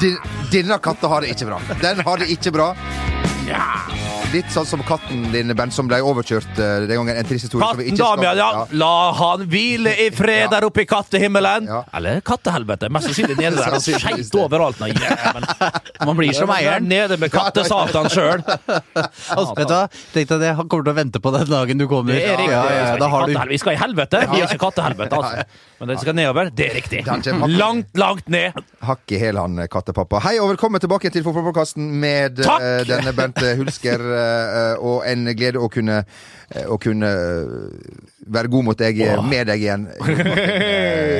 Din, denne katta har det ikke bra. Den har det ikke bra. Litt sånn som katten din, Ben, som ble overkjørt eh, den gangen. En trist historie. Katten ikke skal- Damian, ja. La han hvile i fred der oppe i kattehimmelen. Ja. Eller kattehelvete. Mest sannsynlig nede der. Han skeit overalt. Nei. Man blir som eieren. Nede med kattesatan sjøl. Altså, vet du hva? Tenk deg det, Han kommer til å vente på den dagen du kommer. Det er riktig. Ja, ja, ja, da har du Vi skal i helvete, vi er ikke kattehelvete. Altså. Men det skal nedover. Det er riktig. Langt, langt ned. Hakk i hæl, han kattepappa. Hei og velkommen tilbake til Fotballpodkasten med Takk! eh, denne Bente Hulsker. eh, og en glede å kunne, eh, å kunne eh, være god mot deg, Åh. med deg igjen.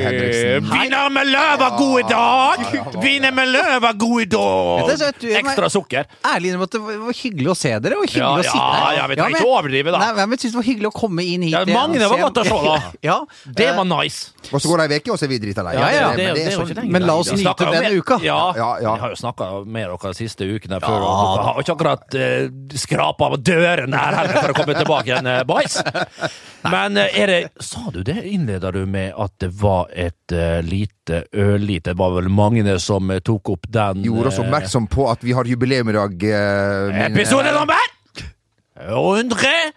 Vinner med løva god i dag! Vinner med løva god i dag! Jeg- Ekstra sukker. ærlig innrømme det var hyggelig å se dere. Og hyggelig Ja, å sitte her. ja, ja, vi trenger ikke overdrive, da. Nei, men synes det var hyggelig å komme inn hit. Ja, Magne var godt å se, da. Ja, Det var nice. Og så går det ei uke, og så er vi drita lei. Ja, ja, Men det, det det jo sånn- ikke. Men la oss nyte mer- uka. Ja, Ja, ja. Vi har jo snakka med dere de siste ukene før. og dere har ikke akkurat uh, skrapa av døren her for å komme tilbake igjen, eh, boys. Men eh, er det Sa du det? Innleda du med at det var et uh, lite ørlite Det var vel mange som uh, tok opp den Gjorde oss eh, oppmerksom på at vi har jubileum i dag. Uh, Episode nummer 150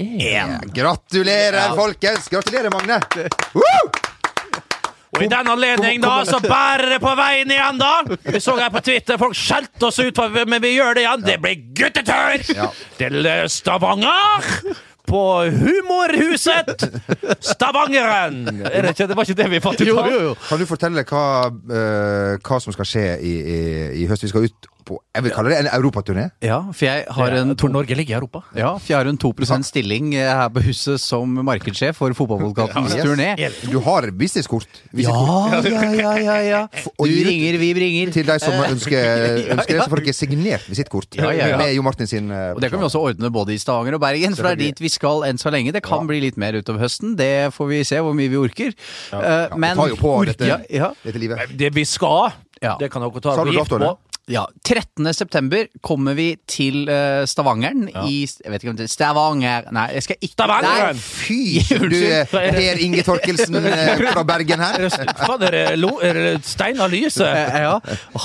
Ja, Gratulerer, folkens! Gratulerer, Magne! Woo! Og i den anledning da, så bærer det på veien igjen, da! Vi så her på Twitter, folk skjelte oss ut, men vi gjør det igjen. Det blir guttetur Ja. til Stavanger! På Humorhuset Stavangeren! Er det, ikke, det var ikke det vi fant ut av? Kan du fortelle hva, eh, hva som skal skje i, i, i høst? Vi skal ut på jeg vil kalle det en europaturné. Ja, for jeg har en Jeg Norge ligger i Europa. ja, for jeg har en 2 stilling eh, her på huset som markedssjef for fotballpodkastens Yes. turné. Du har businesskort. Ja, ja, ja, ja, ja. Du ringer, vi bringer. Til de som ønsker, ønsker det, så får dere signert visittkort Ja, ja, ja. med Jo Martin sin. eh, Og Det kan vi også ordne både i Stavanger og Bergen, for det er dit vi skal enn så lenge. Det kan bli litt mer utover høsten, det får vi se hvor mye vi orker. Eh, Men tar jo på dette, ja, ja. dette livet. Det vi skal, Ja. det kan dere ta Sa gift på. Ja, 13. september kommer vi til uh, Stavangeren i Jeg vet ikke om det er Stavanger Nei, jeg skal ikke Stavangeren! Nei, Fy! Du, Per Inge Torkelsen eh, fra Bergen her. Fader, er det, lo, er Steinar Lyse? eh, ja.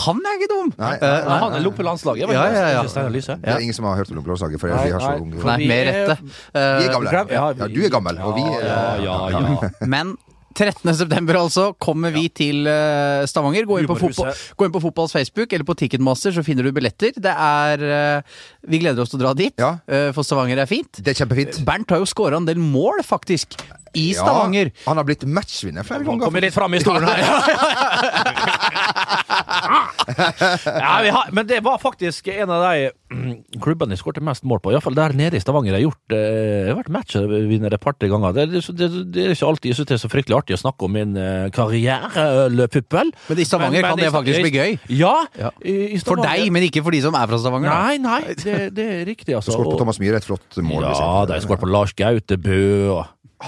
Han er ikke dum! Nei, nei, Nei, han er landslaget. Ja, ja, ja. Steinar Lyse. Det er ingen som har hørt om Blåsaget, for vi har så unge. Nei. Med rette. Vi er gamle. Ja, Ja, du er gammel, og vi er Ja, ja, ja. men 13. september altså kommer vi til uh, Stavanger. Gå inn, på fotball, gå inn på Fotballs Facebook eller på Ticketmaster, så finner du billetter. Det er uh, Vi gleder oss til å dra dit, Ja. uh, for Stavanger er fint. Det er kjempefint. Bernt har jo skåra en del mål, faktisk, i Stavanger. Ja, han har blitt matchvinner flere ganger. kommer litt fram i stolen her. ja, vi har, men det var faktisk en av de mm, klubbene jeg skåret mest mål på. Iallfall der nede i Stavanger. Jeg har gjort jeg har vært matchvinner et par-tre ganger. Det, det, det, det er ikke alltid jeg synes det er så fryktelig artig å snakke om min uh, karriere, uh, puppel. Men i Stavanger kan det faktisk bli gøy. Ja. Ja. I, i For deg, men ikke for de som er fra Stavanger. Nei, nei, det, det er riktig, altså. Skåret på Thomas Myhre, et flott mål. Ja, de skåret på Lars Gautebø og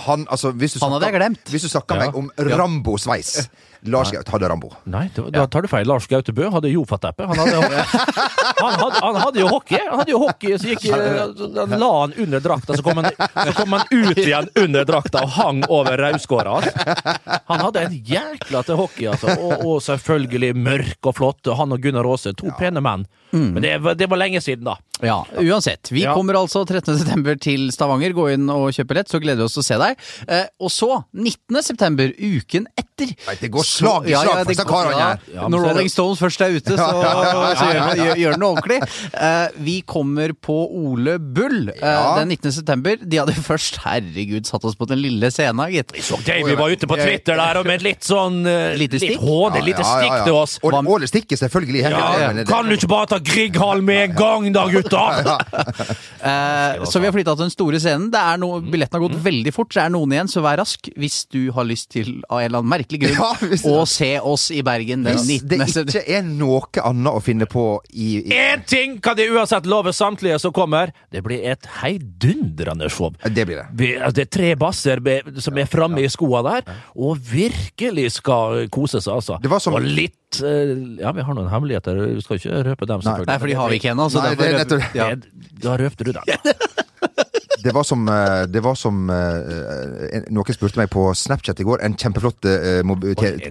Han, altså, hvis du Han hadde jeg glemt. Hvis du snakker Ja. meg om Rambo-sveis Lars Gaute hadde Rambo. Nei, det, da tar du feil. Lars Gautebø hadde Jofa-teppe. Han, han, han hadde jo hockey. Han hadde jo hockey, så gikk Han la han under drakta, så kom han, så kom han ut igjen under drakta og hang over rauskåra hans. Han hadde en jækla til hockey, altså. Og, og selvfølgelig mørk og flott. Han og Gunnar Aase, to pene menn. Men det, var- det var lenge siden, da. Ja, uansett. Vi Ja. kommer altså 13. september til Stavanger. Gå inn og kjøp billett, så gleder vi oss til å se deg. Eh, og så, 19. september, uken etter. Nei, det går slag i Ja, slag ja, det her. Når så er det- Rolling Stones først er ute, så, så gjør, vi- gjør, gjør den ordentlig. Uh, vi kommer på Ole Bull uh, den 19. september. De hadde først, herregud, satt oss på den lille scenen, gitt. Så Davy var ute på Twitter der og med et litt sånn uh, Lite Litt stikk? hån, et lite stikk til oss. Og Åle stikker selvfølgelig. det- kan du ikke bare ta Grieghallen med en gang, da, gutta? Eh, så vi har flytta til den store scenen. Det er noe, Billetten har gått veldig fort. så er noen igjen, så vær rask hvis du har lyst til, av en eller annen merkelig grunn, Å se oss i Bergen den Hvis 19. det ikke er noe annet å finne på i, Én ting kan de uansett love samtlige som kommer. Det blir et heidundrende show. Det blir det. Vi- altså, Det er tre basser be- som er framme i skoa der, og virkelig skal kose seg, altså. Det var som- Og litt eh, Ja, vi har noen hemmeligheter. Vi skal ikke røpe dem, selvfølgelig. Nei, for de har vi ikke ennå. Nei, det er nettopp- ja. Det- Da røpte du den. Det var som, eh, det var som eh, Noen spurte meg på Snapchat i går. En kjempeflott eh,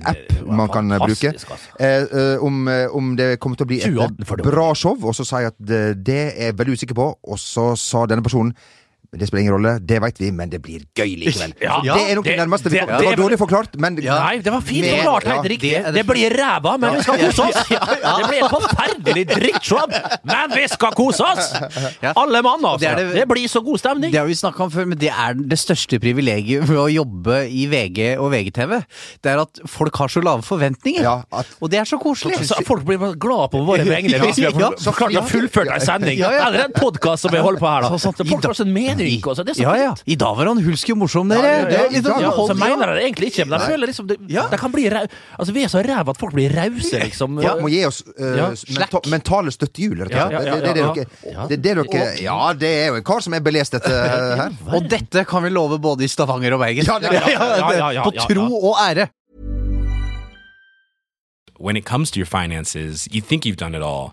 app man kan eh, bruke. altså. Eh, eh, om, eh, om det kommer til å bli et 2018 for eh, det. bra show. Og så sa jeg at det, det er jeg veldig usikker på. Og så sa denne personen det spiller ingen rolle, det veit vi, men det blir gøy likevel. Ja, det er nok det, det- nærmeste. vi kommer. Det var dårlig forklart, men Nei, det var fint Med- forklart, helt ja, riktig. det Det, det- blir ræva, men vi skal kose oss! Det blir et forferdelig drittjobb, men vi skal kose oss! Alle mann, altså. Det Det, det- blir så god stemning. Det har vi snakka om før, men det er det største privilegiet med å jobbe i VG og VGTV. Det er at folk har så lave forventninger. Ja, at- Og det er så koselig. Så folk blir glad på våre vegne hvis vi har Ja. fullføre en sending. Ja, ja. Eller en podkast som vi holder på her, da. Så- Så sånn- folk også en Det er så Ja, ja. fint. I dag var han hulsk og morsom, dere. Ja, ja, ja, er litt sånn- Ja, så mener jeg det egentlig ikke, men jeg føler liksom det, Ja. det kan bli Altså, vi er så ræva at folk blir rause, liksom. Ja, må gi oss uh, Ja, menta mentale støttehjul, rett og slett. Det, er dere- Ja. det, er det dere Ja, det er jo en kar som er belest, dette her. Og dette kan vi love både i Stavanger og Bergen. Ja, det- ja, ja, ja, ja, På tro og ære. when it comes to your finances, you think you've done it all.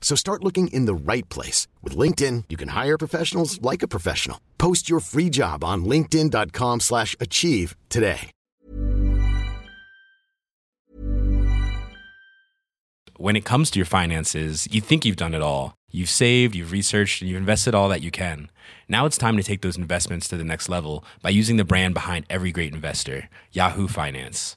So start looking in the right place. With LinkedIn, you can hire professionals like a professional. Post your free job on linkedin.com slash achieve today. When it comes to your finances, you think you've done it all. You've saved, you've researched, and you've invested all that you can. Now it's time to take those investments to the next level by using the brand behind every great investor, Yahoo Finance.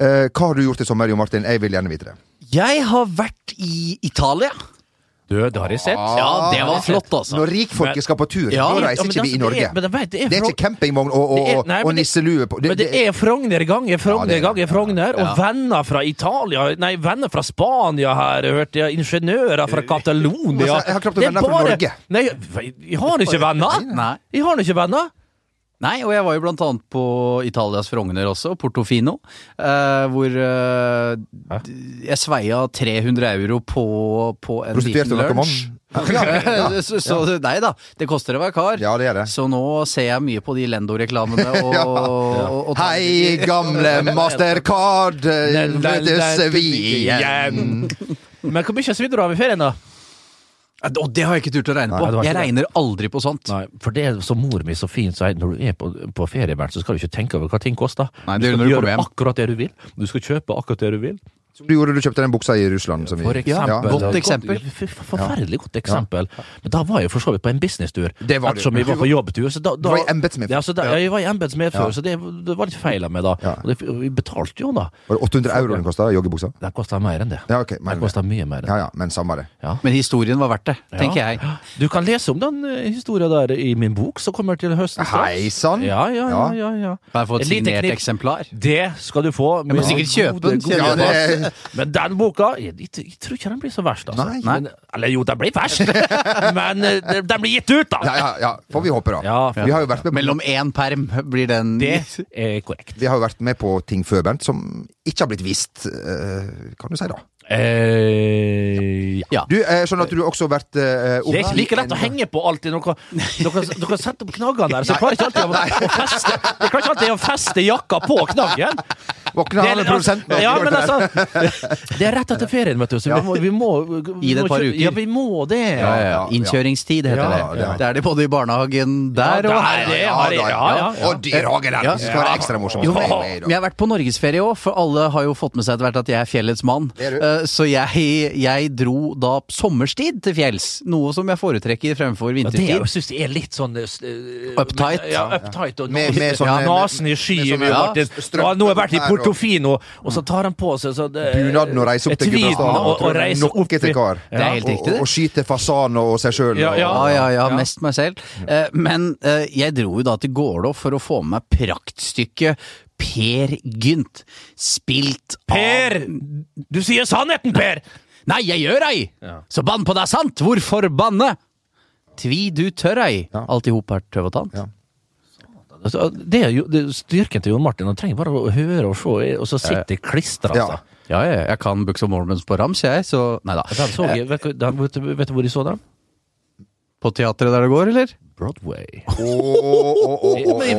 Eh, hva har du gjort i sommer, Jo Martin? Jeg vil gjerne vite det. Jeg har vært i Italia. Du, det har jeg sett. Ja, det var flott, altså. Når rikfolket skal på tur, Ja, da reiser ja, ikke vi i Norge. Det er, men det er, Det er ikke campingvogn og, og, Det og, nei, og men det- nisselue på. Men det er Frogner-gang, Frogner Ja, er det. ganger Frogner, og venner fra Italia Nei, venner fra Spania her, hørte jeg. Ingeniører fra Catalonia. Altså, jeg har knapt Det er venner fra Norge. Nei, jeg har ikke venner! Jeg har ikke venner! Nei, og jeg var jo blant annet på Italias Frogner også, Portofino, eh, hvor eh, jeg sveia 300 euro på, på en liten lunsj. Ja, så, så nei da, det koster å være kar. Ja, det er det. Så nå ser jeg mye på de Lendo-reklamene og, Ja. og, og Hei, gamle Mastercard, møtes vi igjen. Men hvor mye svidde du av i ferien, da? Og det har jeg ikke turt å regne på. det Jeg det. regner aldri på sånt. Nei, for det er som mor mi så fint sier, når du er på, på ferie, så skal du ikke tenke over hva ting koster. Nei, du det skal gjøre hjem. akkurat det du vil. Du skal kjøpe akkurat det du vil. Som du gjorde, du kjøpte den buksa i Russland. Som vi, For eksempel. godt eksempel. ja, f- f- Forferdelig godt eksempel. Men da var jeg for så vidt på en businesstur. Det var. Ettersom vi var på jobbtur. Så da, da, Du var i embetsmedfør. Ja, så da, ja, jeg var i embetsmedfør, Ja. så det, det var litt feil av meg da. Ja. Og det, vi betalte jo da. Var det 800 euro den kosta, joggebuksa? Den kosta mer enn det. Ja, ok. Den Men, kosta mye mer. ja, ja, men samme det. Ja. Men historien var verdt det, tenker Ja. jeg. Du kan lese om den eh, historien der i min bok, som kommer til høsten. Hei sann! Ja, ja, ja. ja, ja. Kan jeg få Et signert eksemplar? Det skal du få. Jeg må sikkert kjøpe den, Men den boka jeg, jeg, jeg tror ikke den blir så verst, altså. Nei. Men, eller jo, den blir verst, men eh, den blir gitt ut, da! ja, ja, ja, får vi håpe, da. Ja, Vi har jo vært med på Mellom én perm blir den Det er korrekt. Vi har jo vært med på ting før, Bernt, som ikke har blitt vist, eh, kan du si da. Eh, ja. Du, jeg skjønner at du også har vært eh, Det er ikke like lett å henge på alltid. Dere, dere, dere setter opp knaggene der, så jeg klarer ikke alltid å, å feste Jeg klarer ikke alltid å feste jakka på knaggen. Våkne Det alle er, produsentene. ja, men altså Det er rett etter ferien, vet du, så vi må, vi må vi Gi det et par uker. Ja, vi må det. Ja, ja. Innkjøringstid heter Ja, det. det er- Det er det både i barnehagen der og her. Og dyrehagen der. Ja. Det skal være ekstra morsomt. Med jeg har vært på norgesferie òg, for alle har jo fått med seg etter hvert at jeg er fjellets mann. Det er du. Eh, Så jeg, jeg dro da sommerstid til fjells, noe som jeg foretrekker fremfor Ja, det syns jeg er litt sånn uh, Uptight. Ja, uptight og Med- med sånne, ja, Nasen i sky. med sånn- ja, Nå har jeg vært i Portofino, og så tar han på seg så det, Bunaden og reise opp til Gudbrandsdalen og, og reise opp Nokke til kar. Det er helt Og- riktig, det. Og, og skyte fasan og seg sjøl. Ja, Ja, ja, ja, Ja. mest meg selv. Men jeg dro jo da til Gålå for å få med meg praktstykket Per Gynt, spilt Per! av Du sier sannheten, Per! Nei, jeg gjør ei! Ja. Så bann på deg sant! Hvorfor banne? Tvi du tør ei. Ja. Alt i hop er tøv og tant. Ja. Altså, det er jo det styrken til Jon Martin. Han trenger bare å høre og se, og så sitter det klistra. Ja. Altså. Ja, ja, jeg kan Books of Mormons på rams, jeg, så Nei da. Vet, vet du hvor de så dem? På teatret der det går, eller? Broadway.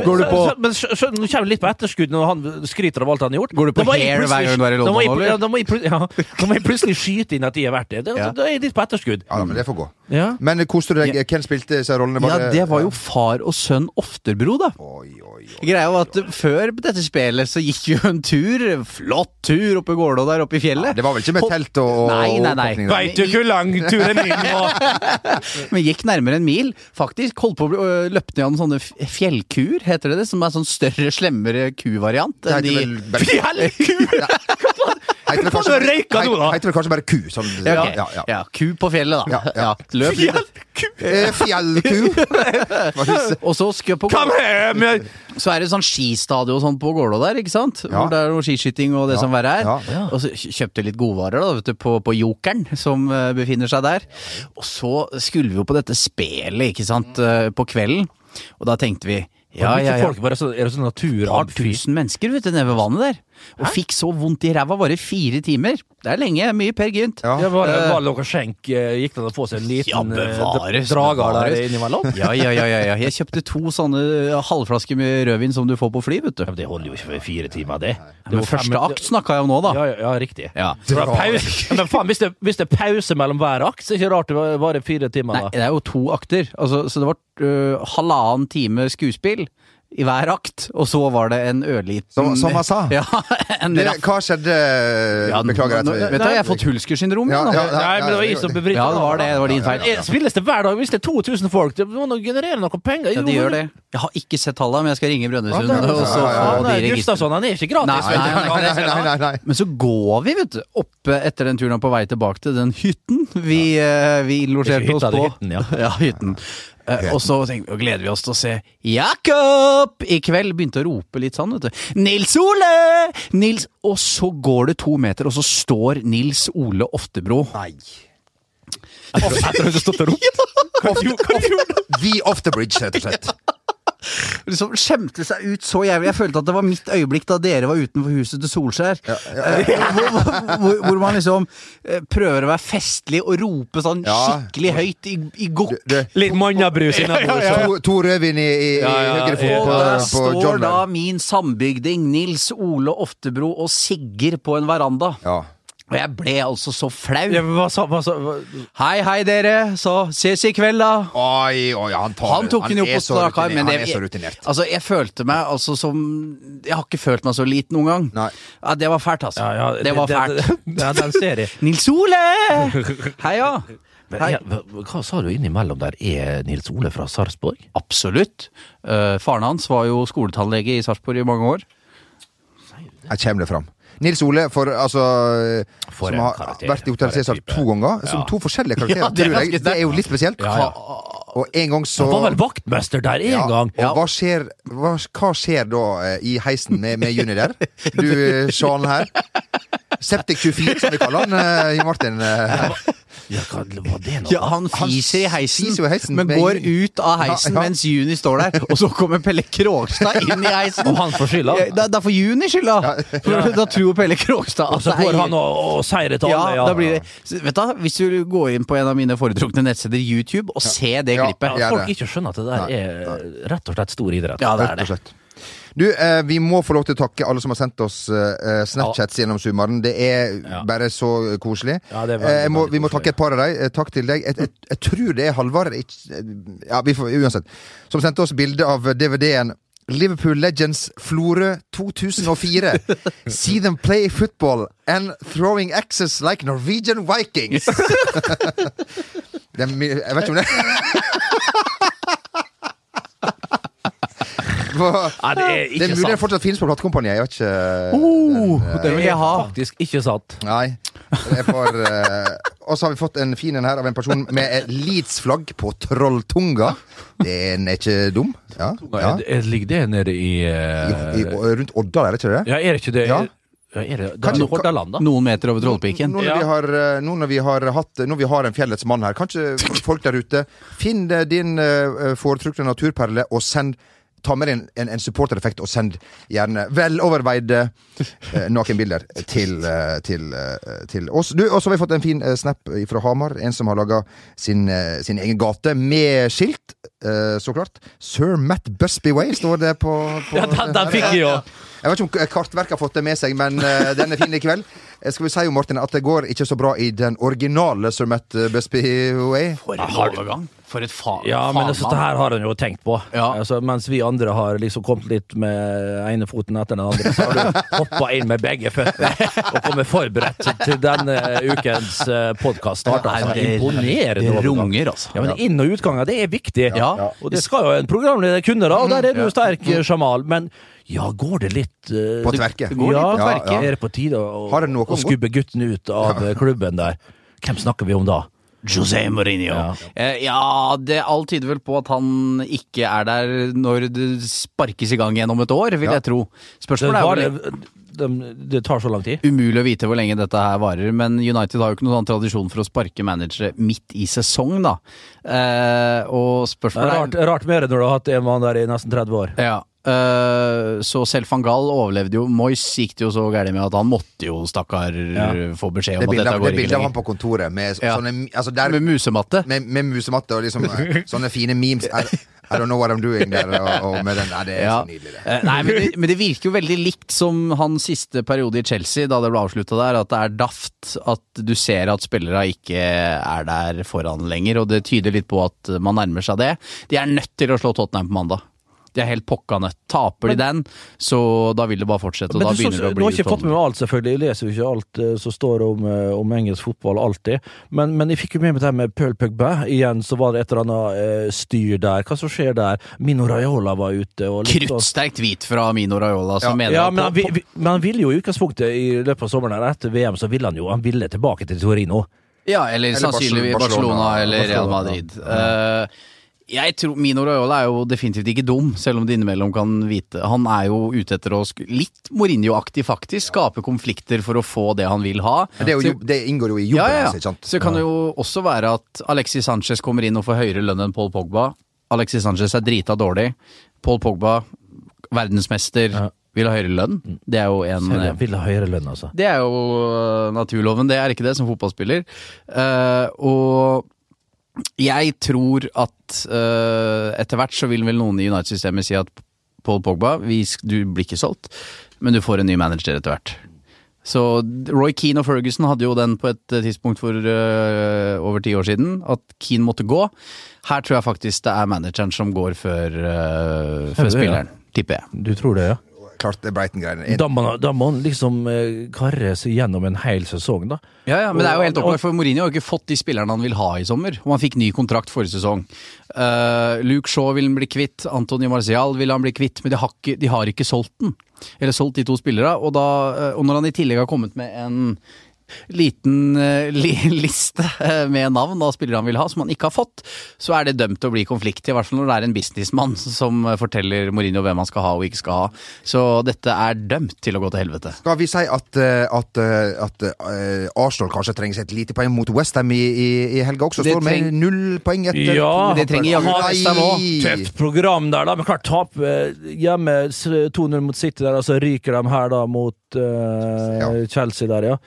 Går du på- Men skjø- skjø- nå kommer vi litt på etterskudd når han skryter av alt han har gjort. Går du på Hair hver gang du er i London, eller? Ja, da må jeg plutselig skyte inn at de har vært det. Da, er jeg litt på etterskudd. Ja, men det får gå. Men koste du deg? Hvem spilte disse rollene? Ja, det var jo far og sønn Oftebro, da. Greia var at før dette spillet så gikk vi jo en tur, flott tur oppe i Gålå der oppe i fjellet. Det var vel ikke med telt og, Nei, nei, nei. Veit du hvor lang turen min var? Men gikk nærmere en mil. Faktisk holdt på å bli øh, løpt ned av sånne fjellkuer, heter det det? Som er sånn større, slemmere kuvariant. Det heter vel bare Fjellkur! Heter det kanskje bare ku? Sånn, Ja, okay. ja, ja. ja, ku på fjellet, da. Ja, ja. løp litt. Eh, Fjellku. Er det? Og så skal på Kom hjem! Så er det sånn skistadion sånn på Gålå der, ikke sant? Ja. Hvor det er noe skiskyting og det Ja. som verre er. Ja. Og så kjøpte litt godvarer da, vet du, på, på Jokeren, som uh, befinner seg der. Og så skulle vi jo på dette spelet, ikke sant, uh, på kvelden. Og da tenkte vi ja, ja, ja. Folk bare så, er det sånn Et par tusen mennesker vet du, nede ved vannet der. Og fikk så vondt i ræva bare fire timer. Det er lenge. Mye Per Gynt. Ja. Var, Eh, var det skjenk? eh, Gikk det an å få seg en liten Ja, eh, bevares, drager der innimellom? Ja, ja, ja, ja, ja. Jeg kjøpte to sånne halvflasker med rødvin som du får på fly, vet du. Ja, men det holder jo ikke for fire timer, det. Det var første akt snakka jeg om nå, da. Ja, ja, riktig. Ja. Det var pause. Men faen, hvis det, hvis det er pause mellom hver akt, så er det ikke rart det varer fire timer. Da. Nei, det er jo to akter. Altså, så det var uh, halvannen time skuespill i hver akt, og så var det en ørliten Som, som jeg sa. Ja, en Det, hva skjedde? Ja, Beklager. nå- Vet du, jeg har fått hulskersyndrom. Ja, Ja, ja, ja, Nei, men det var jeg som ja, det var det. Det var din feil. Spilles det hver dag? Hvis det er 2000 folk, det må nå generere noe penger. Ja, de gjør det. Jeg har ikke sett tallene, men jeg skal ringe Brønnøysund. ja, og så ja, ja, få ja, de nei. Gustavsson, han er ikke gratis. Nei, nei, Nei, nei, nei, nei. Men så går vi, vet du, oppe etter den turen på vei tilbake til den hytten vi, eh, vi losjerte oss på. hytten, ja. ja hytten. Eh, og så tenker, og gleder vi oss til å se Jakob i kveld. Begynte å rope litt sånn, vet du. Nils Ole! Nils Og så går det to meter, og så står Nils Ole Oftebro. Nei. Jeg du stått og ropt. Vi Oftebridge, the bridge, rett og slett. Liksom skjemte seg ut så jævlig. Jeg følte at det var mitt øyeblikk da dere var utenfor huset til Solskjær. Eh, hvor, hvor, hvor man liksom eh, prøver å være festlig og rope sånn Ja. skikkelig høyt i, i gokk. Litt mannabrus innabords. to, to rødvin i, i, i Ja, ja, høyre fot Og på, der på står John da min sambygding Nils Ole Oftebro og sigger på en veranda. Ja. Og jeg ble altså så flau. Ja, hva sa, hva sa hva, Hei, hei dere, så ses i kveld, da. Oi, oi, han tar Han tok den jo på strak arm, Han er så rutinert. Altså, jeg følte meg altså som Jeg har ikke følt meg så liten noen gang. Nei. Ja, det var fælt, altså. ja, ja, det var fælt. Ja, den ser jeg. Nils Ole! Heia! Hei. ja, hva, hva sa du innimellom der? Er Nils Ole fra Sarpsborg? Absolutt. Uh, faren hans var jo skoletannlege i Sarpsborg i mange år. Her kommer det fram. Nils Ole, for, altså, For som har karakter. vært i Hotell Cæsar to ganger. Som to forskjellige karakterer. Ja, det er tror jeg. det er jo litt spesielt. Ja, ja. Og en gang så Han var vel vaktmester der en Ja, gang? Og hva skjer, hva, hva skjer da eh, i heisen med, med Juni der? Du, Sjalen Sean her. Septic 24, som vi kaller han. eh, Martin. eh, Ja, hva var det nå? Ja, han fiser i heisen, fiser heisen men går ut av heisen Ja, ja. mens Juni står der. Og så kommer Pelle Krogstad inn i heisen. Og han får skylda? Ja, Da, da får Juni skylda! Da tror Pelle Krogstad Og at så det er- går han og, og det til ja, alle? da blir det Vet du, Hvis du går inn på en av mine foretrukne nettsteder, YouTube, og ser det Ja. klippet Ja, folk ikke skjønner at det der er rett og slett stor idrett. Ja, det er Rett og det. Du, eh, vi må få lov til å takke alle som har sendt oss eh, Snapchats gjennom sommeren. Det er Ja. bare så koselig. Ja, veldig, eh, må, vi må koselig. takke et par av dem. Eh, takk til deg. Jeg, jeg, jeg tror det er Halvard Ja, vi får, uansett. Som sendte oss bilde av DVD-en Liverpool Legends Florø 2004. See them play football and throwing axes like Norwegian Vikings. det mi- jeg vet ikke om det Hva- Nei, det er det er mulig det fortsatt finnes på platekompaniet. Jeg vet ikke Oh, den, eh, det vil jeg ha. Faktisk ikke sant. Nei. Det er for eh, Og så har vi fått en fin en her av en person med Leeds-flagg på Trolltunga. Den er ikke dum. Ja, ja. Er- er- Ligger det nede i, I, eh, i, rundt Odda der, det ikke det? Ja, er det ikke det? Ja. Ja, er det, det Kanskje- er Hordaland, da? Noen meter over Trollpiken. Nå når, Ja. vi har, eh, nå når vi har hatt Når vi har en fjellets mann her, kanskje folk der ute Finn eh, din eh, foretrukne naturperle og send Ta med deg en, en, en supportereffekt og send gjerne veloverveide eh, nakenbilder til, eh, til, eh, til oss. Du, Og så har vi fått en fin eh, snap fra Hamar. En som har laga sin, eh, sin egen gate med skilt, eh, så klart. Sir Matt Busby Way står det på, på Ja, den, den fikk jeg jo! Jeg vet ikke om Kartverket har fått det med seg, men uh, den er fin i kveld. Eh, Skal vi si jo, Martin, at det går ikke så bra i den originale Surmet eh, Busby Way? For en overgang. For et fa Ja, men altså, det her har han jo tenkt på. Ja. Altså, mens vi andre har liksom kommet litt med ene foten etter den andre, så har du hoppa inn med begge føttene og kommet forberedt til denne ukens podkast starter. Altså, det- Imponerende. det runger, altså. Ja, men Inn- og utganger, det er viktig. Ja. Og det skal jo en programleder kunne, da, og der er du sterk, Jamal. Men ja, går det litt uh, På tverke. det- Går Ja, på tverke. Er det på tide å, Har det noe å skubbe gutten ut av eh, klubben der? Hvem snakker vi om da? José Mourinho. Ja. Eh, ja, det alt tyder vel på at han ikke er der når det sparkes i gang igjen om et år, vil Ja. jeg tro. Det, Spørsmålet er var, det, det tar så lang tid. Umulig å vite hvor lenge dette her varer, men United har jo ikke noen sånn tradisjon for å sparke managere midt i sesong, da. Eh, og spørsmålet er rart, rart mer når du har hatt en mann der i nesten 30 år. Ja. Eh, så selv van Gaal overlevde jo. Moyes gikk det jo så gærent med at han måtte jo, stakkar, Ja. få beskjed Det om at bildet dette av, går det ikke bildet av han på kontoret med Ja. sånne altså der, Med musematte. med, med musematte og liksom eh, sånne fine memes. I, I don't know what I'm doing der. Og, og med den, nei, det er Ja. så nydelig, det. Eh, Nei, men det, men det virker jo veldig likt som hans siste periode i Chelsea, da det ble avslutta der. At det er daft. At du ser at spillere ikke er der foran lenger. Og det tyder litt på at man nærmer seg det. De er nødt til å slå Tottenham på mandag. De er helt pokka nødt. Taper de den, så da vil det bare fortsette. Og da du, så, det å du bli har ikke fått med meg alt, selvfølgelig. Jeg leser jo ikke alt eh, som står om, eh, om engelsk fotball alltid. Men, men jeg fikk jo med meg det her med Paul Pugba. Igjen så var det et eller annet eh, styr der. Hva som skjer der? Mino Raiola var ute og litt sånn- Kruttsterk tweet fra Mino Raiola som Ja. mener Ja, men han, vi- vi- men han ville jo i utgangspunktet i løpet av sommeren her, etter VM, så ville han jo han ville tilbake til Torino. Ja, eller, Eller sannsynligvis Barcelona. Barcelona, eller Real Madrid. Madrid. Eh, jeg tror Mino Raiola er jo definitivt ikke dum, selv om det innimellom kan vite Han er jo ute etter å litt Mourinho-aktig, faktisk. Skape konflikter for å få det han vil ha. Men det, er jo, det inngår jo i jobben ja, ja, hans, ja. ikke sant? Så det kan jo også være at Alexis Sanchez kommer inn og får høyere lønn enn Paul Pogba. Alexis Sanchez er drita dårlig. Paul Pogba, verdensmester, Ja. vil ha høyere lønn. Det er jo en Så Vil ha høyere lønn, altså. det er jo øh, naturloven, det er ikke det, som fotballspiller. Uh, og jeg tror at uh, etter hvert så vil vel noen i United-systemet si at Paul Pogba, vi, du blir ikke solgt, men du får en ny manager etter hvert. Så Roy Keane og Ferguson hadde jo den på et eh, tidspunkt for uh, over ti år siden, at Keane måtte gå. Her tror jeg faktisk det er manageren som går før, uh, før spilleren, tipper jeg. Du tror det, ja? Klart det Breiten-greiene. Da må, da må han liksom eh, karre seg gjennom en hel sesong, da. Ja, ja, men det er jo helt opplagt, for Mourinho har jo ikke fått de spillerne han vil ha i sommer. Og han fikk ny kontrakt forrige sesong. Uh, Luke Shaw vil han bli kvitt, Antonio Marcial vil han bli kvitt, men de har ikke, de har ikke solgt den. Eller solgt de to spillere. Og, da, eh, og når han i tillegg har kommet med en liten eh, li, liste med navn av spillere han vil ha, som han ikke har fått, så er det dømt til å bli konflikt. I hvert fall når det er en businessmann som forteller Mourinho hvem han skal ha og ikke skal ha. Så dette er dømt til å gå til helvete. Skal vi si at, eh, at, eh, at Arsenal kanskje trenger seg et lite poeng mot Westham i, i, i helga også? Står med null poeng etter Ja, to det trenger kamper. jaggu West Ham Tøft program der, da. Men klart, tape eh, hjemme 2-0 mot City der, og så ryker de her da mot Ja. Chelsea der, ja.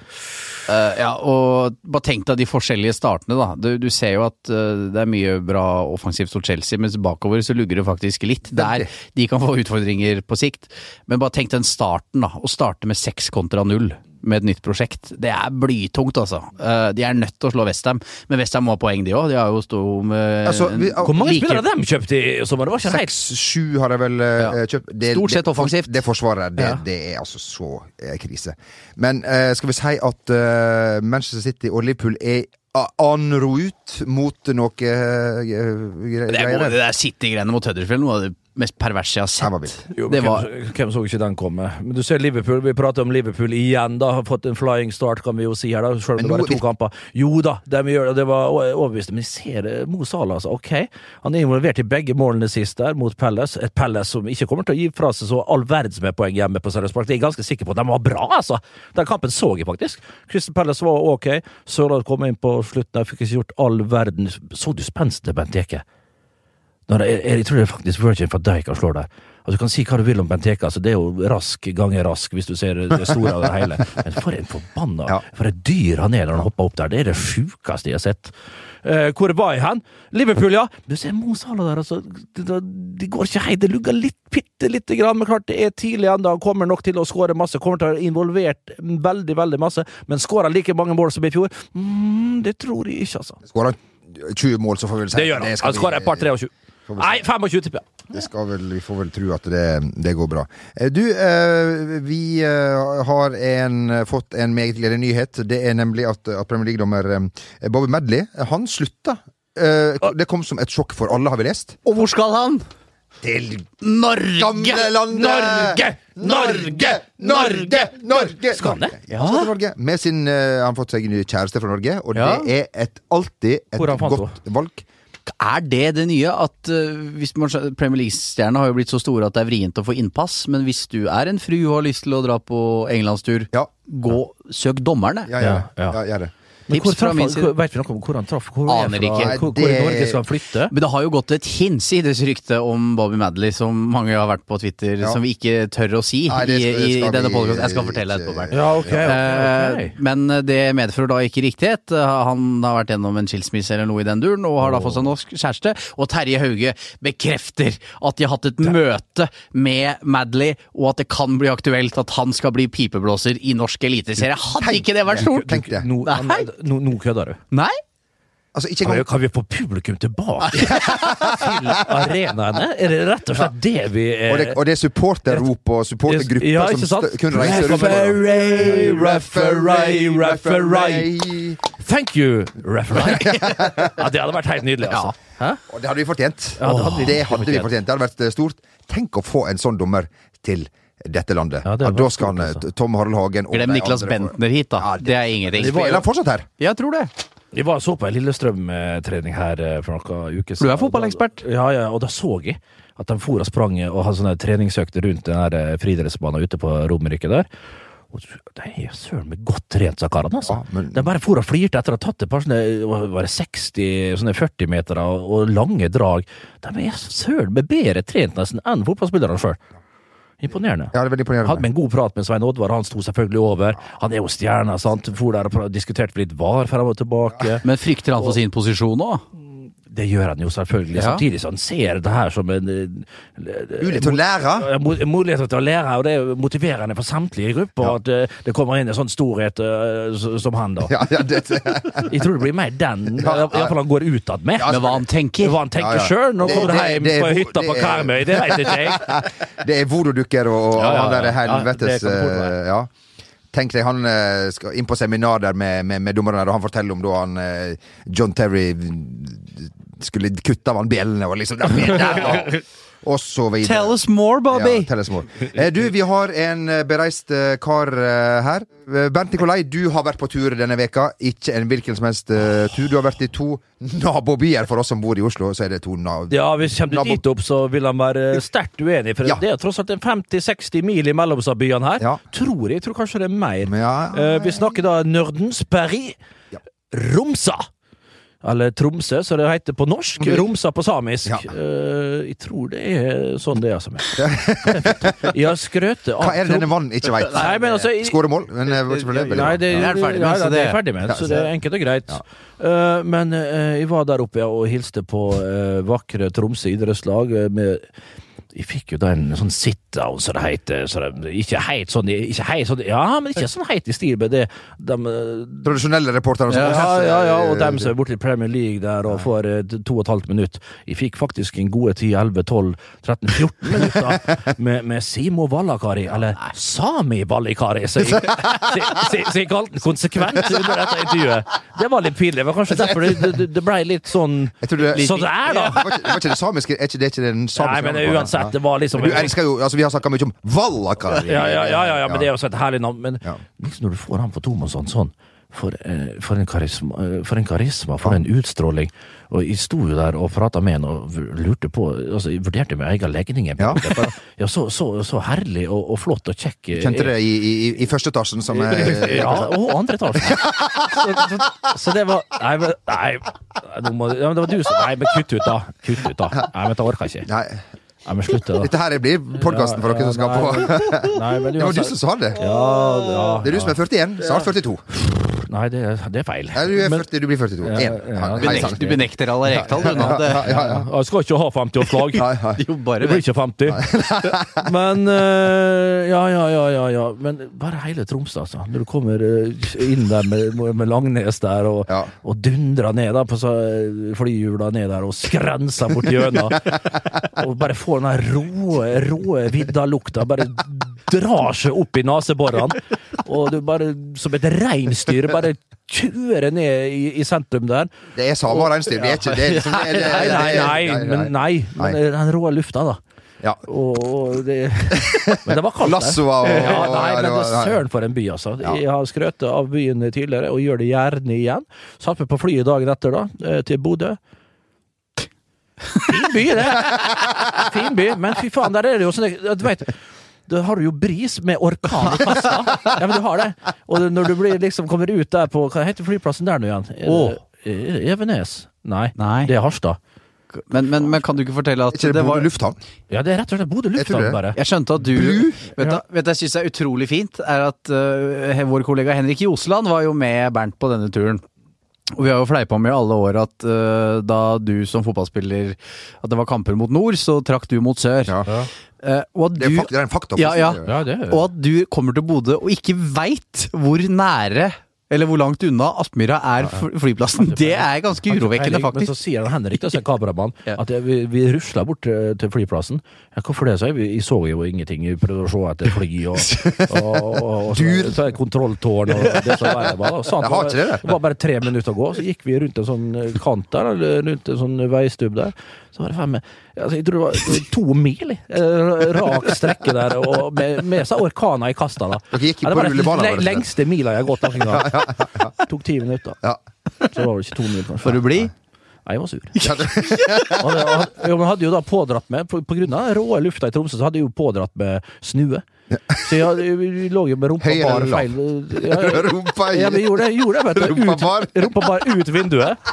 Uh, ja, og bare tenk deg de forskjellige startene, da. Du, du ser jo at uh, det er mye bra offensivt hos Chelsea, mens bakover så lugger det faktisk litt. Der de kan få utfordringer på sikt. Men bare tenk den starten, da. Å starte med seks kontra null med et nytt prosjekt. Det er blytungt, altså. Eh, de er nødt til å slå Westham, men Westham må ha poeng, de òg. De har jo stå med Altså, vi- Hvor mange like- spillere har de kjøpt i sommer? Det var ikke helt Seks-sju har de vel eh, Ja. kjøpt. Det, Stort sett offensivt. Det forsvaret, det, Ja. det er altså så eh, krise. Men uh, skal vi si at uh, Manchester City og Liverpool er en route mot noe uh, Det er greier? gode, det der City-greiene mot Huddersfield, noe av det mest perverse jeg har sett. Jo, Det var hvem, hvem så ikke den komme? Men du ser Liverpool, vi prater om Liverpool igjen, da. Har fått en flying start, kan vi jo si her, da. Selv om det bare er to kamper. Jo da, de gjør det, det var overbevist. Men jeg ser eh, Mo Salah, altså. Ok, han er involvert i begge målene sist der, mot Palace. Et Palace som ikke kommer til å gi fra seg så all verdens med poeng hjemme på Sørlandspark. Det er jeg ganske sikker på de var bra, altså. Den kampen så jeg faktisk. Crystal Palace var ok. Sørlandet kom inn på slutten, jeg fikk ikke gjort all verden. Så du spenstet, Bent Benteke? Når jeg, jeg tror det er faktisk Virgin van Dijk han slår der. Altså, du kan si hva du vil om Benteke, altså, det er jo rask ganger rask, hvis du ser det store av det hele. Men for en forbanna Ja. For et dyr han er når han hopper opp der. Det er det sjukeste jeg har sett. Eh, hvor var jeg hen? Liverpool, ja. Du ser Mo Salah der, altså. Det, de går ikke helt. Det lugger litt, bitte lite grann, men klart det er tidlig ennå. Han kommer nok til å skåre masse. Kommer til å ha involvert veldig, veldig masse. Men skårer like mange mål som i fjor? Mm, det tror jeg ikke, altså. Skårer han 20 mål, så får vi vel si Det gjør han. Han skårer et par 23. Nei, 25 tipper jeg. Det vel, vi får vel tro at det, det går bra. Eh, Du, eh, vi eh, har en, fått en meget gledelig nyhet. Det er nemlig at, at Premier League-dommer eh, Bobby Medley han slutta. Eh, Det kom som et sjokk for alle, har vi lest. Og hvor skal han? Til Norge! Norge! Norge! Norge! Norge! Skal han det? Ja. Han skal til Norge. Med sin, han har fått seg en ny kjæreste fra Norge, og Ja. det er et, alltid et godt valg. Er det det nye? At uh, hvis man, Premier League-stjernene har jo blitt så store at det er vrient å få innpass, men hvis du er en fru og har lyst til å dra på englandstur, Ja, gå, søk dommerne. ja, ja, Ja, ja. ja. gjør det. Men Tips fra min side. vet vi noe om hvor han traff? Hvor er Aner fra? ikke. Hvor, hvor Det- i Norge skal han flytte? Men det har jo gått et hinsides rykte om Bobby Madley, som mange har vært på Twitter, Ja. som vi ikke tør å si Nei, det i, i, i denne podkasten. podcasten. Jeg skal fortelle ikke- etterpå, Bernt. Ja, ok, okay, ok. Eh, Men det medfører da ikke riktighet. Han har vært gjennom en skilsmisse eller noe i den duren, og har da fått seg norsk kjæreste. Og Terje Hauge bekrefter at de har hatt et møte med Madley, og at det kan bli aktuelt at han skal bli pipeblåser i norsk eliteserie. Hadde ikke det vært stort? Tenk det. Nå, Nei. Nå, no, kødder du. Nei? Altså, ikke Kan vi, kan vi få publikum tilbake til arenaene? Er det rett og slett det vi er og det, og det er supporterrop og supportergrupper Ja, som kun reiser rundt. Referee, referee, referee. Thank you, referee. Ja, det hadde vært helt nydelig, altså. Ja. Og det hadde vi fortjent. Ja, det hadde vi det hadde vi fortjent. fortjent. Det hadde vært eh, stort. Tenk å få en sånn dommer til dette landet. Ja, det da skal han, altså. eh, Tom Harald Hagen og Glem Niklas andre Bentner hit, da. Ja, Det er ingenting. Spiller han fortsatt her? Jeg tror det. Vi var så på en Lillestrøm-trening her eh, for noen uker Du er fotballekspert. Ja, ja, og da så jeg at de for og sprang og hadde sånne treningsøkter rundt den der eh, friidrettsbanen ute på Romerike der. Og de er søren meg godt trent, sa karene. Altså. Ja, men- De bare for og flirte etter å ha tatt et par sånne var det 60, sånne 40 meter og lange drag. De er søren meg bedre trent nesten enn fotballspillerne sjøl. Imponerende. Ja, det er veldig Hadde med en god prat med Svein Oddvar, han sto selvfølgelig over. Han er jo stjerna, sant. For der og diskuterte litt var frem og tilbake. Men frykter han for sin posisjon òg? Det gjør han jo selvfølgelig. Ja. Samtidig som han ser det her som en eh, Mulighet til å lære. Mulighet til å lære, og det er motiverende for samtlige grupper ja. at eh, det kommer inn en sånn storhet eh, som han, da. Ja, ja, det, Jeg tror det blir mer den, Ja, iallfall han går utad med. Ja, Men hva han tenker Hva han tenker Ja, ja. sjøl når han Det- kommer det- hjem det på hytta på Karmøy, det veit ikke jeg. det er voodoo-dukker og, og Ja, ja, han der ja. Ja, helvetes det det eh, ja. Tenk deg, han eh, skal inn på seminar der med, med, med dommerne, og han forteller om da han eh, John Terry skulle kutte av han bjellene og liksom der, der, og, og så videre. Tell us more, Bobby! Ja, tell us more. Eh, Du, vi har en eh, bereist eh, kar eh, her. Eh, Bernt Nikolai, du har vært på tur denne veka. Ikke en hvilken som helst eh, tur. Du har vært i to nabobyer. For oss som bor i Oslo, så er det to nab... Ja, Hvis kommer du dit opp, så vil han være sterkt uenig. For Ja. det er tross alt en 50-60 mil imellom disse byene her. Ja. Tror jeg. tror kanskje det er mer. Men ja, Eh, vi snakker da Nordens Paris. Ja. Romsa! Eller Tromsø, som det heter på norsk. Romsa på samisk. Ja. Uh, jeg tror det er sånn det er. som er. Jeg har skrøtet av Hva er det denne mannen ikke veit? Altså, Skåremål? Men det var ikke det, Nei, det, det er ferdig med, ja, så det er ferdig med, Ja, så det er enkelt og greit. Eh, men uh, jeg var der oppe ja, og hilste på eh, vakre Tromsø idrettslag. eh, med jeg fikk jo da en sånn sit-down, som det heter. Så det, ikke helt sånn, ikke heit sånn Ja, men ikke sånn heit i stil med det de, eh, Tradisjonelle reportere. som- ja, ja, ja, og Eh, dem som er borte i Premier League der og får eh, to og et halvt minutt. Jeg fikk faktisk en gode 10, 11, 12, 13, 14 minutter med, med Simo Vallakari, eller Sami Vallikari, så jeg, så, så, så kalte den konsekvent under dette intervjuet. Det var litt pinlig. Det var kanskje derfor det, det, det ble litt sånn Sånn det er, da! Det var ikke, det var ikke det samiske Er ikke det, ikke den samiske Nei, men det er uansett, det var liksom Du elsker jo Altså, vi har snakka mye om Vallakari. Ja, ja, ja, ja, ja, men det er også et herlig navn. Men liksom når du får han på Tomasson sånn for, eh, for, en karisma, eh, for en karisma, for en utstråling. Og jeg sto jo der og prata med han og lurte på altså Jeg vurderte min egen legning. Ja. Ja, så, så, så herlig og, og flott og kjekk. eh, Kjente det i, i, i første etasjen som er Ja, og andre etasjen. Så, så, det var Nei, men nei, men det var du som Nei, men kutt ut, da. Kutt ut, da. Nei, men det orker jeg ikke. Nei, Nei, men slutt, da. dette her blir podkasten for dere som skal på Nei, men Det var du som sa det. Ja, ja, Det er du som er 41. Snart 42. Nei, det, det er feil. Nei, du, er Men- du blir 42. Ja, En. ja, Du, Benekt, du benekter alle rektall, du nå. Ja, ja, ja. Jeg skal ikke ha 50-årslag. Nei, nei. jo, bare Det blir ikke 50. Men eh, ja, ja, ja, ja, ja. Men bare hele Tromsø, altså. Når du kommer eh, inn der med, med Langnes der og, og dundrer ned da på flyhjula ned der og skrenser bort gjennom. og bare får den der rå, rå vidda-lukta. Bare drar seg opp i neseborene. Og du bare, som et reinsdyr, bare kjører ned i, i sentrum der. Det er samme reinsdyr. Vi er ikke det. liksom- det er- det Nei, er- nei, det nei, men nei. Men Nei. den rå lufta, da. Ja. Og, og det Men det var kaldt. Lassoa og Ja, nei, men det det var- søren for en by, altså. Ja. Jeg har skrøt av byen tidligere, og gjør det gjerne igjen. Satt meg på flyet dagen etter, da, eh, til Bodø. Fin by, det! Fin by, men fy faen, der er det jo sånn Du vet da har du jo bris med orkan i kassa. Ja, men du har det. Og når du blir, liksom, kommer ut der på Hva heter flyplassen der nå igjen? E- Evenes? Nei, Nei. det er Harstad. Men, men, men kan du ikke fortelle at Ikke det det var Bodø lufthavn? Ja, det er rett og slett Bodø lufthavn, jeg bare. Jeg skjønte at du Blu? Vet du Ja. vet du, jeg syns er utrolig fint, er at uh, vår kollega Henrik Josland var jo med Bernt på denne turen. Og vi har jo fleipa med i alle år at uh, da du som fotballspiller At det var kamper mot nord, så trakk du mot sør. Ja. Eh, og at Det er, du, det er en fakta. Ja, ja. Ja, og at du kommer til Bodø og ikke veit hvor nære eller hvor langt unna Aspmyra er flyplassen. Det er ganske urovekkende, faktisk. Men så sier han Henrik, da, som er kameramann, at vi, vi rusla bort til, til flyplassen. Ja, hvorfor det, sa jeg? Vi- så jo ingenting. Vi prøvde å se etter fly og, og, og, og så, så kontrolltårn og det som var. der. Sant, det, det. det var bare tre minutter å gå, så gikk vi rundt en sånn kant der, eller rundt en sånn veistubb der. Så var det faen meg altså, Jeg tror det var to mil. Eh, rak strekke der, og med, med seg orkaner i kasta. da. Dere gikk Ja, på den rullebanen, sånn? lengste mila jeg har gått noen gang. Tok ti minutter. Ja. Så det var vel ikke to mil. kanskje. For du bli? Nei, jeg var sur. Og det- og- jo, hadde jo da pådratt med På, på grunn av den rå lufta i Tromsø, så hadde jeg jo pådratt med snue. Så jeg, jeg, lå jo med rumpa Høyere bar feil Ja, ja, Rumpa i ja, vi gjorde det, gjorde det vet du. Ut, rumpa bar ut vinduet.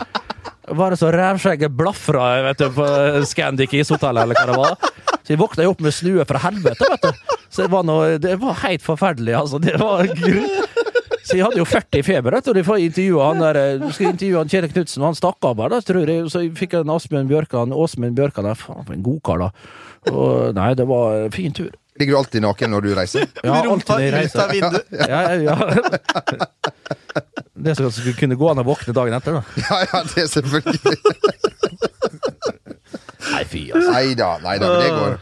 Bare så rævskjegget blafra vet du, på Scandic ishotellet, eller hva det var. Så jeg våkna jo opp med snue fra helvete, vet du. Så det var, noe, det var helt forferdelig, altså. Det var. Så jeg hadde jo 40 i feber, vet du, og de får intervjue han der eh, skal intervjue han Kjell Knutsen, og han stakk av bare, da, tror jeg. Så jeg fikk en Asbjørn Bjørkan, Åsmund Bjørkan der, faen for en godkar, da. Og nei, det var en fin tur. Ligger du alltid naken når du reiser? Ja, alltid når jeg reiser. Ja, ja, ja. Det som skulle kunne gå an å våkne dagen etter, da. Ja, ja, det er selvfølgelig Nei, fy, altså. Nei da, nei da, men det går.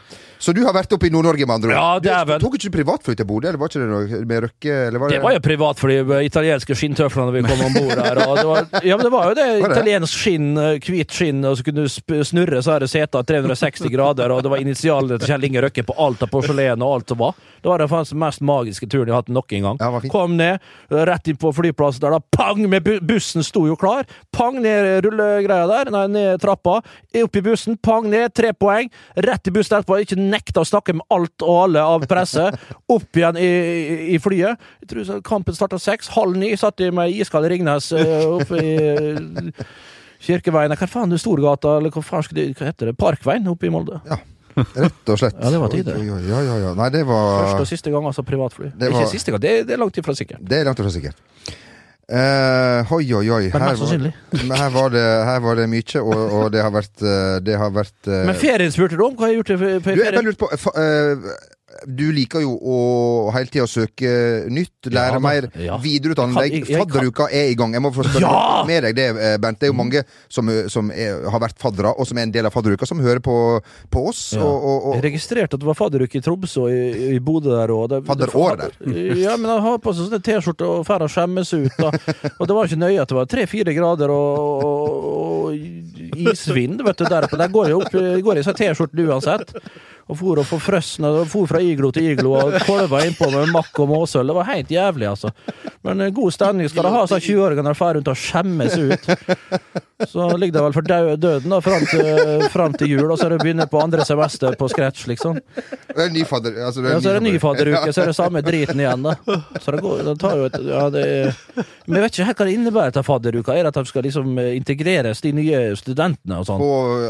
Så du har vært oppe i Nord-Norge, med andre ord? Ja, dæven. Du tok ikke privatfly til Bodø, eller var ikke det noe med Røkke? Eller var det, Det var jo privatfly, italienske skinntøflene vi kom om bord der. Det var, ja, men det var jo det. Var det? Italiensk skinn, eh, hvit skinn, og så kunne du snurre så her seta 360 grader, og det var initialene til Kjell Inge Røkke på alt av porselen og alt som var. Det var den mest magiske turen jeg har hatt noen gang. Ja. Kom ned, rett inn på flyplassen der, da. Pang! Med bu bussen sto jo klar. Pang ned rullegreia der, nei, ned trappa. Opp i bussen, pang ned, tre poeng. Rett i bussen etterpå. Ikke nekta å snakke med alt og alle av presse. Opp igjen i, i, i flyet. Jeg tror kampen starta seks. Halv ni satt de med iskald Ringnes eh, oppe i eh, Kirkeveien Hva faen, Storgata, eller hva faen det, hva heter det? Parkveien oppe i Molde. Ja. Rett og slett. Ja, det var tider. Ja, ja, ja. Nei, det var Første og siste gang, altså privatfly. Det var- Ikke siste gang, det, det er langt ifra sikkert. Det er langt ifra sikkert. Eh, oi, oi, oi. Her var, her, var det, her var det mye, og, og det har vært, eh, det har vært uh, Men ferien spurte du om? Hva har jeg gjort i ferien? du, jeg bare lurte på eh, Du liker jo å hele tida søke nytt, lære Ja mer, ja. videreutdanne deg. Fadderuka er i gang. Jeg må få spørre Ja! med deg det, eh, Bernt. Det er jo mange som, eh, som er, har vært faddere, og som er en del av fadderuka, som hører på, på oss. Ja. Og, og, og, Jeg registrerte at det var fadderuke i Tromsø og i, i Bodø der òg. Fadderår der. Ja, men han har på seg sånne T-skjorte og drar og skjemmes ut. Da. Og det var ikke nøye at det var tre-fire grader og, og, og isvind vet du, der. Der går jeg opp går i sånn T-skjorte uansett. Og for og forfrøsne, og for fra iglo til iglo og kolva innpå med makk og måsøl. Det var helt jævlig, altså. Men eh, god stemning skal det ha, sa 20-åringene drar rundt og skjemmes ut. Så ligger det vel for døden da, fram til, fram til jul, og så er det å begynne på andre semester på scratch, liksom. Det er en ny fadder, altså, det er Ja, en så er det ny fadderuke, så er det samme driten igjen, da. Så det går, det tar jo et ja, det Men jeg vet ikke helt hva det innebærer til fadderuka. Er det at de skal liksom eh, integreres, de nye studentene og sånn?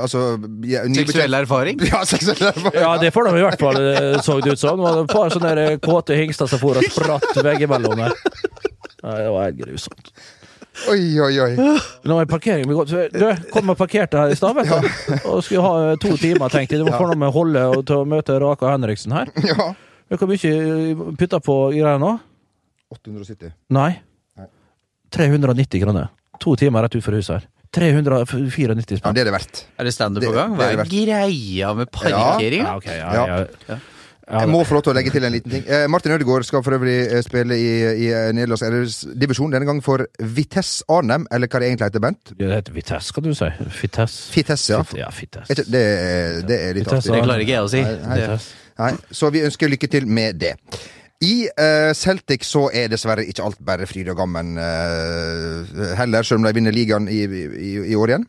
Altså, ja, Seksuell erfaring? Ja, seksuell erfaring. Ja, det får de i hvert fall, eh, så det ut som. Sånn. et par sånne kåte hingster som for og spratt veggimellom her. Ja, det var helt grusomt. Oi, oi, oi. Nå er parkeringen godt. Du, kom og parkerte her i stad, vet du. Og skulle ha eh, to timer, tenkte jeg. Du må få noe med Holle og til å møte Raka Henriksen her. Ja. Vet du Hvor mye putta på greier nå? 870. Nei. Nei. 390 kroner. To timer rett utenfor huset her. 394 Ja, det er det verdt. Er det standup på gang? det Hva er er greia med parkering? Ja, ja, Ja. ja. ja. Jeg må få lov til å legge til en liten ting. Eh, Martin Ødegaard skal for øvrig eh, spille i, i Nederlands divisjon, denne gang for Vitesse Arnhem, eller hva det egentlig heter, Bent. Det heter Vitesse, skal du si. Fitesse. Fitesse, ja. Fitt, ja Vitesse. Det, Det, det er litt artig. Det klarer ikke jeg å si. Nei, så vi ønsker lykke til med det. I uh, Celtic så er dessverre ikke alt bare fryd og gammen uh, heller, selv om de vinner ligaen i, i, i år igjen.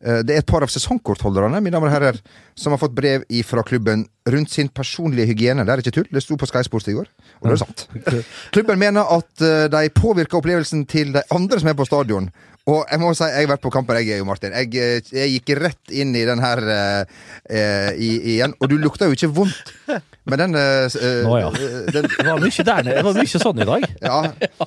Eh, Det er et par av sesongkortholderne mine damer og herrer, som har fått brev fra klubben rundt sin personlige hygiene. Det er ikke tull, det sto på Sky Sports i går, og det er sant. Klubben mener at eh, de påvirker opplevelsen til de andre som er på stadion. Og jeg må si, jeg har vært på kamper, jeg, jo Martin. Jeg, eh, jeg gikk rett inn i den her eh, eh, i, igjen. Og du lukta jo ikke vondt. Men den, eh, eh, Nå ja. den Det var mye der nede. Det var mye sånn i dag. Ja,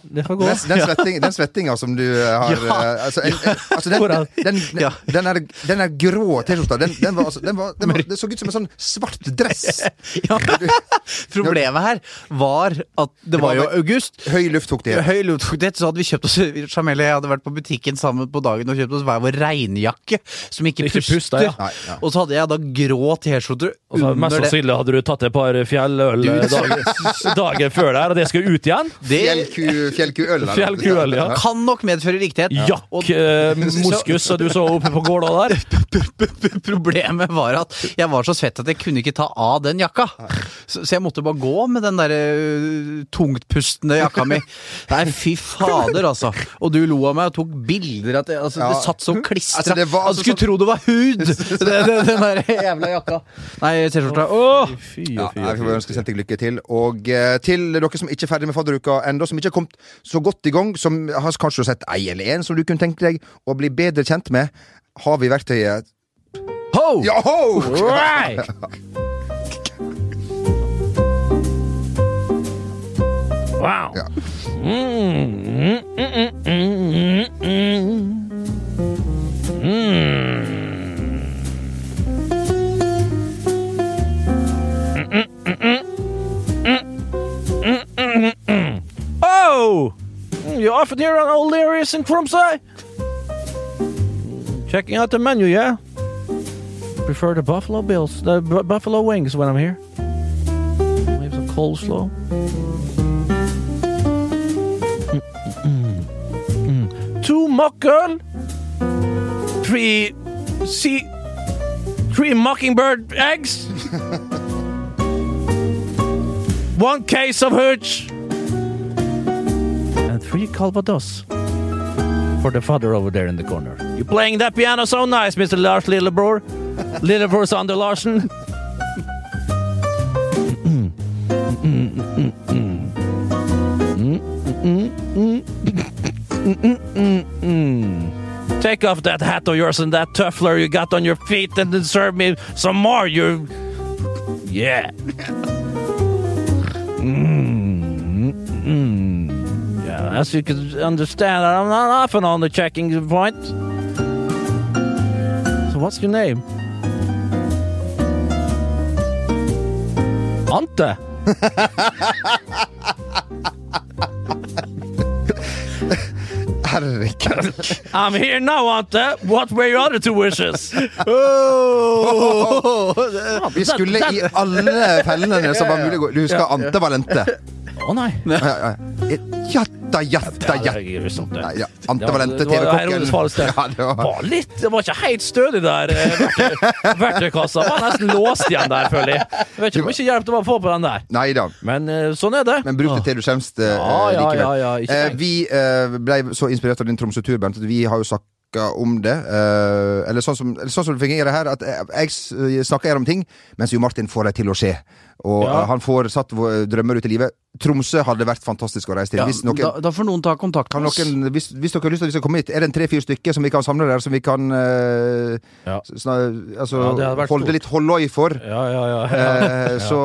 Det får gå. den, den, svetting, den svettinga som du har ja. altså, en, altså den, den, den, den, er, den er grå T-skjorta, den, den, var, altså, den, var, den var, det så ut som en sånn svart dress. Ja. Problemet her var at det var jo august. Høy luftfuktighet. Høy luftfuktighet, så hadde vi kjøpt oss Jamelie jeg hadde vært på butikken sammen på dagen og kjøpte oss hver vår regnjakke som ikke, Ikke puster. puster, ja. Nei, ja. Og så hadde jeg da grå T-skjorte Og så Mest sannsynlig hadde du tatt et par fjelløl eh, dagen, dagen før der, og det skulle ut igjen. Fjellkuøl. Fjellku- Fjellkuøl. Ja. kan nok medføre riktighet. Jakk, eh, moskus, som du så oppe på gårda der. Problemet var at jeg var så svett at jeg kunne ikke ta av den jakka. Så, så jeg måtte bare gå med den der øh, tungtpustende jakka mi. Nei, fy fader, altså. Og du lo av meg og tok bilder. At det, altså, Ja. det satt så klistra. Altså, det var altså skulle så... tro det var hud! Det, det, den der jævla jakka. Nei, T-skjorta. Åh! Fy fy, fy, fy. jeg fy. ønske lykke til. Og eh, til dere som ikke er ferdig med fadderuka ennå, som ikke har kommet så godt i gang, som har kanskje sett ei eller en som du kunne tenke deg å bli bedre kjent med, har vi verktøyet Ho! Ja, ho! Right. Wow. Ja. Mm, mm, mm, oh! You often here on O'Leary's in Crumpside? Checking out the menu, yeah? Prefer the Buffalo Bills, the Buffalo Wings when I'm here. We have some coleslaw. Two muckle. Three sea. Three mockingbird eggs. One case of hooch. And three calvados. For the father over there in the corner. You playing that piano so nice, Mr. Lars Lillebror. Lillebror Sander Larsen. Take off that hat of yours and that tuffler you got on your feet and then serve me some more. You. Yeah. Mm. Yeah, as you can understand, I'm not often on the checking point. So, what's your name? Ante. I'm here now, Ante. What were your other two wishes? Vi skulle i alle fellene som var mulig å gå. Du husker Ante Valente? Å nei. Ja, ja. Jatta, jatta, jatta. Det er grusomt, det. Nei, ja. Ante Ja, Valente, det var TV-kokken. Ja, det var var litt Det var ikke helt stødig der. eh, verktøy- Verktøykassa var nesten låst igjen der, føler jeg. Jeg vet ikke hvor mye hjelp det var å få på den der. Neida. Men eh, sånn er det. Men bruk det til du skjemmes eh, Ja, ja, likevel. Eh, vi eh, ble så inspirert av din Tromsø-tur, Bent, at vi har jo sagt om det. Eh, eller sånn som, sånn som det fungerer her, at eh, jeg snakker her om ting, mens Jo Martin får det til å skje. Og Ja. han får satt drømmer ut i livet. Tromsø hadde vært fantastisk å reise til. Ja, hvis, noen, da, da får noen ta kontakt med oss. noen, hvis, hvis dere har lyst til at vi skal komme hit, er det en tre-fire stykker som vi kan samle der, som vi kan eh, Ja. sna, altså, Ja, det holde stort. litt holloi for? Ja, ja, ja. ja. Eh, så,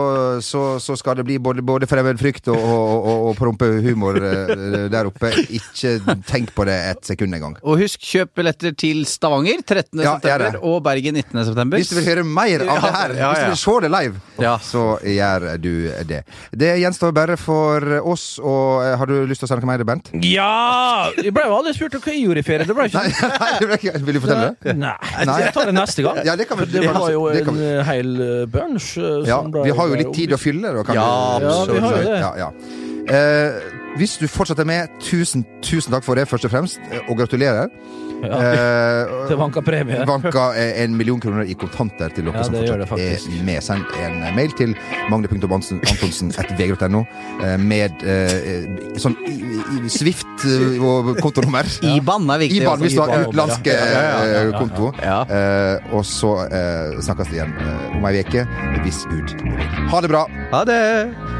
så, så skal det bli både, både fremmedfrykt og, og, og, og prompehumor eh, der oppe. Ikke tenk på det et sekund engang. Og husk, kjøp billetter til Stavanger 13. Ja, september og Bergen 19. september. Hvis du vil høre mer av Ja, det her, ja, hvis du vil se det live, Ja. så gjør du det. Det gjenstår bare for oss, og eh, har du lyst til å si noe mer, Bent? ja! Jeg ble jo aldri spurt om hva jeg gjorde i ferie. Det ble ikke Nei, nei, det ble ikke- vil du fortelle det? Nei, Nei. jeg tar det neste gang. Ja, det kan vi- det det var jo det kan en vi. eh, hel eh, bunch. Ja, vi har jo litt tid å fylle, da. Ja, vi, absolutt. Ja, vi har jo det. Ja, ja. Eh, hvis du fortsetter med, tusen, tusen takk for det, først og fremst, og gratulerer. Ja, Eh, det vanka premie. Vanka eh, en million kroner i kontanter til dere Ja, som det det fortsatt er med. Send en mail til magne.antonsen.vg.no eh, med eh, sånn Swift og kontonummer. IBAN er viktig. IBAN, altså. hvis du har utenlandsk ja. Ja, ja, ja, ja, ja. konto. Ja. Eh, og så eh, snakkes vi igjen om ei uke, hvis Gud vil. Ha det bra! Ha det!